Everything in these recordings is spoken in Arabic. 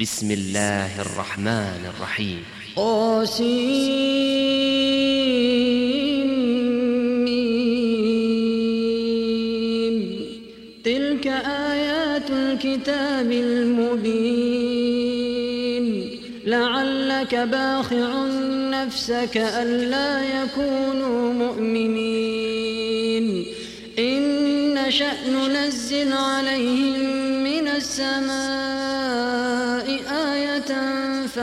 بسم الله الرحمن الرحيم. قاسم تلك آيات الكتاب المبين. لعلك باخع نفسك ألا يكونوا مؤمنين. إن نشأ ننزل عليهم من السماء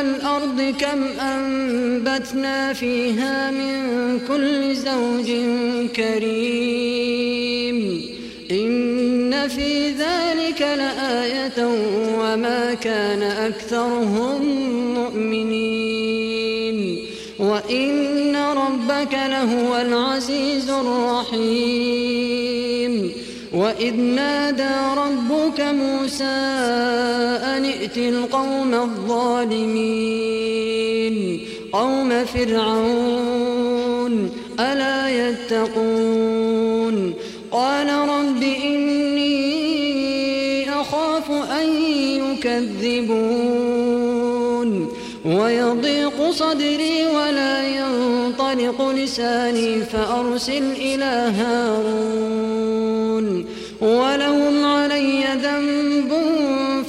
الأرض كم أنبتنا فيها من كل زوج كريم. إن في ذلك لآية وما كان أكثرهم مؤمنين. وإن ربك لهو العزيز الرحيم. وإذ نادى ربك موسى ائت القوم الظالمين. قوم فرعون ألا يتقون. قال رب إني أخاف أن يكذبون. ويضيق صدري ولا ينطلق لساني فأرسل إلى هارون. ولهم علي ذنب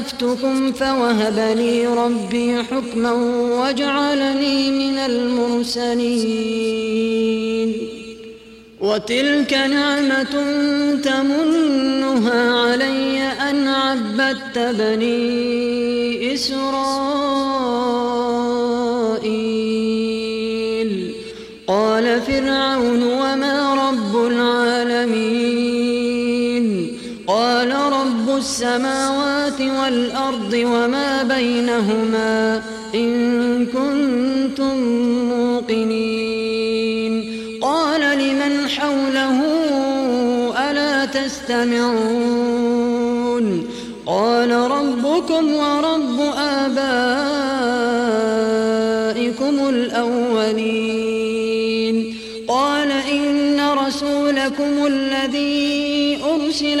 خفتكم فوهب لي ربي حكما وجعلني من المرسلين وتلك نعمة تمنها علي أن عبدت بني إسرائيل السماوات والأرض وما بينهما إن كنتم موقنين. قال لمن حوله ألا تستمعون؟ قال ربكم ورب آبائكم الأولين. قال إن رسولكم الذي أرسل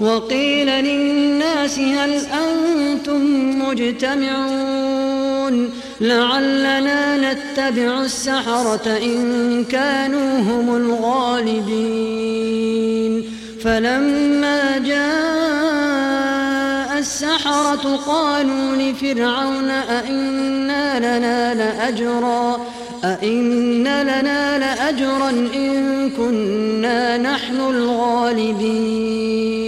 وقيل للناس هل أنتم مجتمعون؟ لعلنا نتبع السحرة إن كانوا هم الغالبين. فلما جاء السحرة قالوا لفرعون أئنا لنا لأجرا؟ أئن لنا لأجرا إن كنا نحن الغالبين.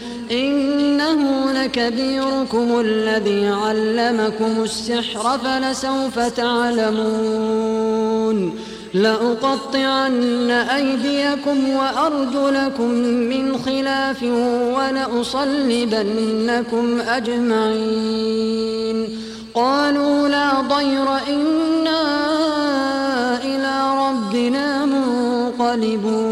إنه لكبيركم الذي علمكم السحر فلسوف تعلمون لأقطعن أيديكم وأرجلكم من خلاف ولأصلبنكم أجمعين قالوا لا ضير إنا إلى ربنا منقلبون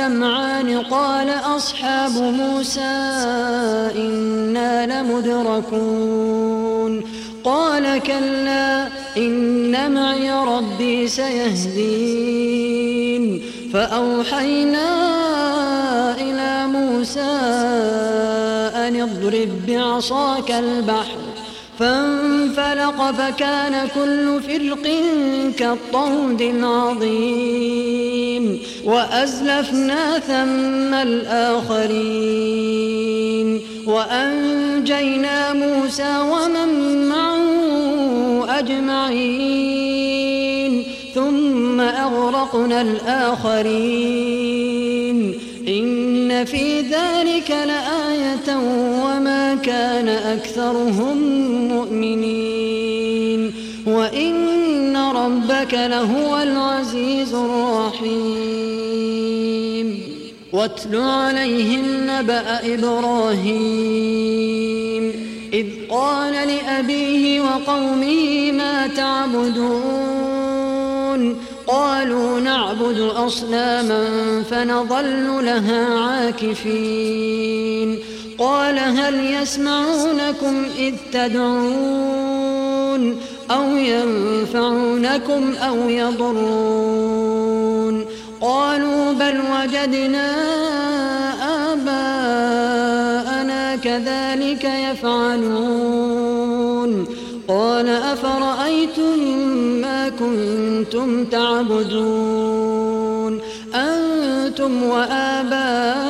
الجمعان قال أصحاب موسى إنا لمدركون قال كلا إن معي ربي سيهدين فأوحينا إلى موسى أن اضرب بعصاك البحر فانفلق فكان كل فرق كالطود العظيم وأزلفنا ثم الآخرين وأنجينا موسى ومن معه أجمعين ثم أغرقنا الآخرين إن في ذلك لآية كان أكثرهم مؤمنين وإن ربك لهو العزيز الرحيم. واتل عليهم نبأ إبراهيم. إذ قال لأبيه وقومه ما تعبدون؟ قالوا نعبد أصناما فنظل لها عاكفين. قال هل يسمعونكم إذ تدعون أو ينفعونكم أو يضرون قالوا بل وجدنا آباءنا كذلك يفعلون قال أفرأيتم ما كنتم تعبدون أنتم وآباؤكم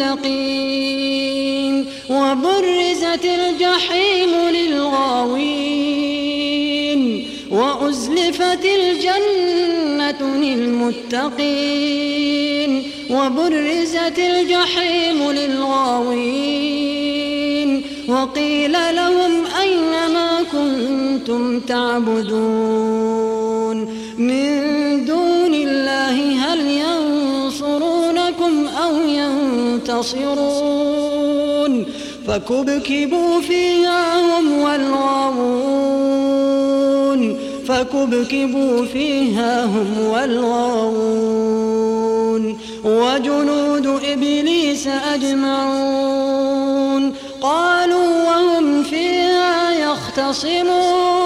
للمتقين وبرزت الجحيم للغاوين وأزلفت الجنة للمتقين وبرزت الجحيم للغاوين وقيل لهم أين ما كنتم تعبدون من دون الله هل ينصرونكم أو ينتصرون. فكبكبوا فيها هم والغاوون. فكبكبوا فيها هم والغاوون. وجنود إبليس أجمعون. قالوا وهم فيها يختصمون.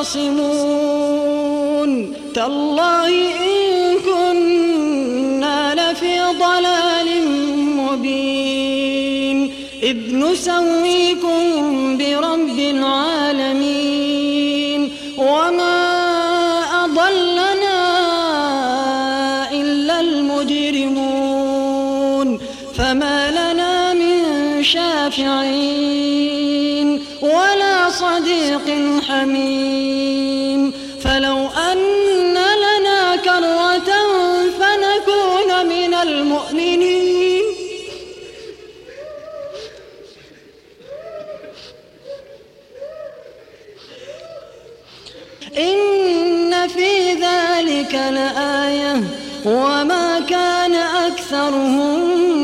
يختصمون. تالله إن كنا لفي ضلال مبين. إذ نسويكم برب العالمين. وما أضلنا إلا المجرمون. فما لنا من شافعين. صديق حميم. فلو أن لنا كرة فنكون من المؤمنين. إن في ذلك لآية. وما كان أكثرهم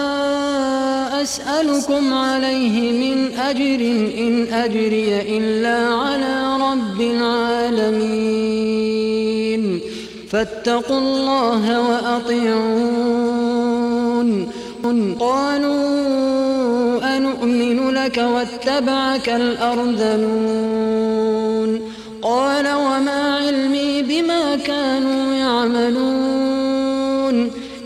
أسألكم عليه من أجر إن أجري إلا على رب العالمين. فاتقوا الله وأطيعون. قالوا أنؤمن لك واتبعك الأرذلون. قال وما علمي بما كانوا يعملون.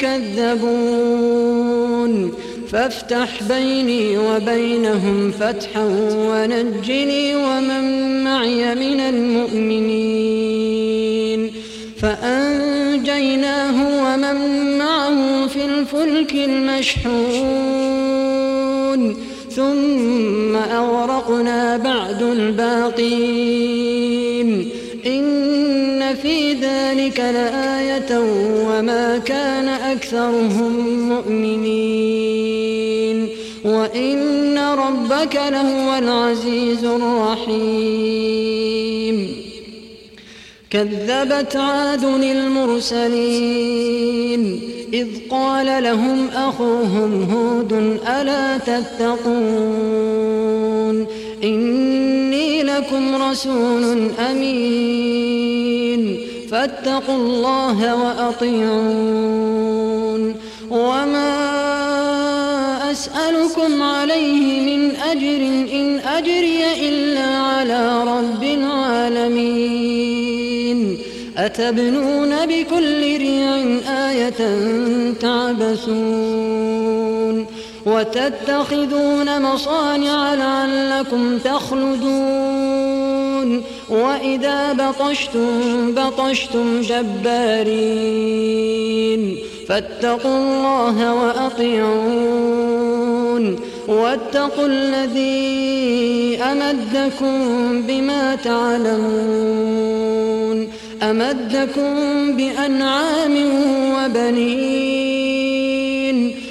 كذبون. فافتح بيني وبينهم فتحا ونجني ومن معي من المؤمنين. فأنجيناه ومن معه في الفلك المشحون. ثم أغرقنا بعد الباقين. في ذلك لآية وما كان أكثرهم مؤمنين وإن ربك لهو العزيز الرحيم كذبت عاد المرسلين إذ قال لهم أخوهم هود ألا تتقون إني لكم رسول أمين. فاتقوا الله وأطيعون. وما أسألكم عليه من أجر إن أجري إلا على رب العالمين. أتبنون بكل ريع آية تعبثون. وتتخذون مصانع لعلكم تخلدون. وإذا بطشتم بطشتم جبارين. فاتقوا الله وأطيعون. واتقوا الذي أمدكم بما تعلمون. أمدكم بأنعام وبنين.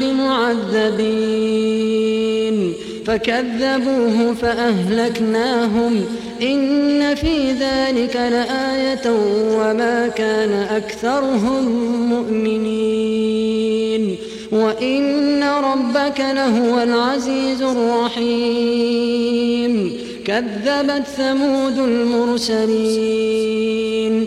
بمعذبين. فكذبوه فأهلكناهم. إن في ذلك لآية وما كان أكثرهم مؤمنين. وإن ربك لهو العزيز الرحيم. كذبت ثمود المرسلين.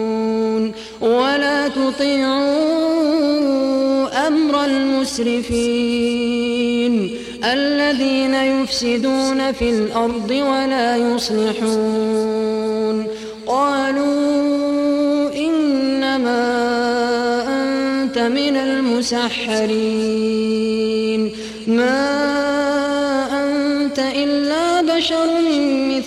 ولا تطيعوا أمر المسرفين الذين يفسدون في الأرض ولا يصلحون. قالوا إنما أنت من المسحرين. ما أنت إلا بشر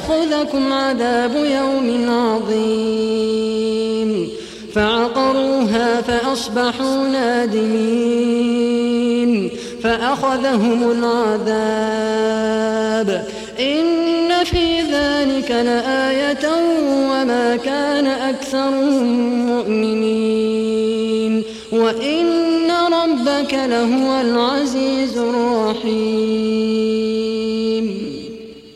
فيأخذكم عذاب يوم عظيم. فعقروها فأصبحوا نادمين. فأخذهم العذاب. إن في ذلك لآية وما كان أكثرهم مؤمنين. وإن ربك لهو العزيز الرحيم.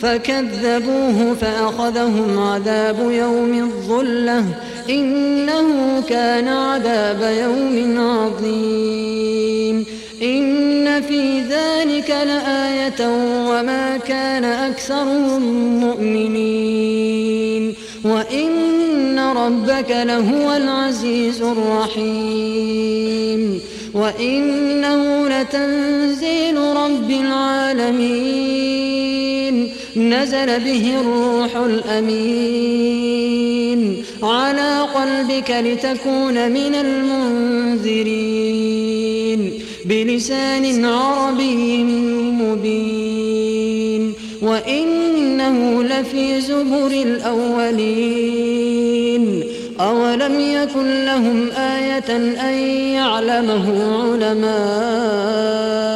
فكذبوه فأخذهم عذاب يوم الظلة إنه كان عذاب يوم عظيم. إن في ذلك لآية وما كان أكثرهم مؤمنين. وإن ربك لهو العزيز الرحيم. وإنه لتنزيل رب العالمين. نزل به الروح الأمين على قلبك لتكون من المنذرين بلسان عربي مبين وإن إنه لفي زبر الأولين أولم يكن لهم آية أن يعلمه علماء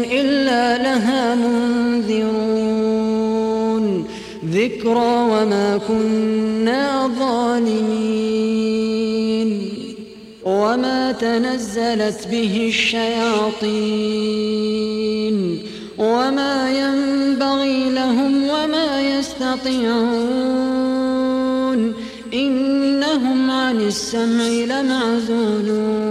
وما كنا ظالمين. وما تنزلت به الشياطين. وما ينبغي لهم وما يستطيعون. إنهم عن السمع لمعزولون.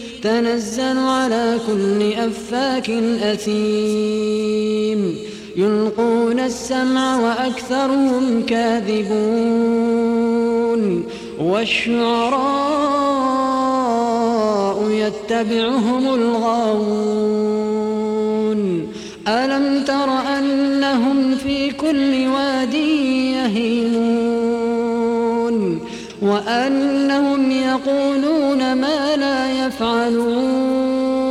تنزل على كل أفاك أثيم. يلقون السمع وأكثرهم كاذبون. والشعراء يتبعهم الغاوون. ألم تر أنهم في كل واد يهيمون؟ وأنهم يقولون ما لا يفعلون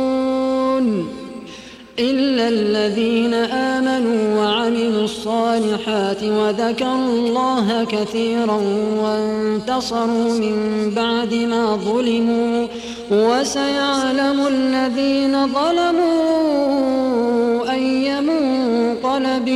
إلا الذين آمنوا وعملوا الصالحات وذكروا الله كثيرا وانتصروا من بعد ما ظلموا وسيعلم الذين ظلموا أي منقلب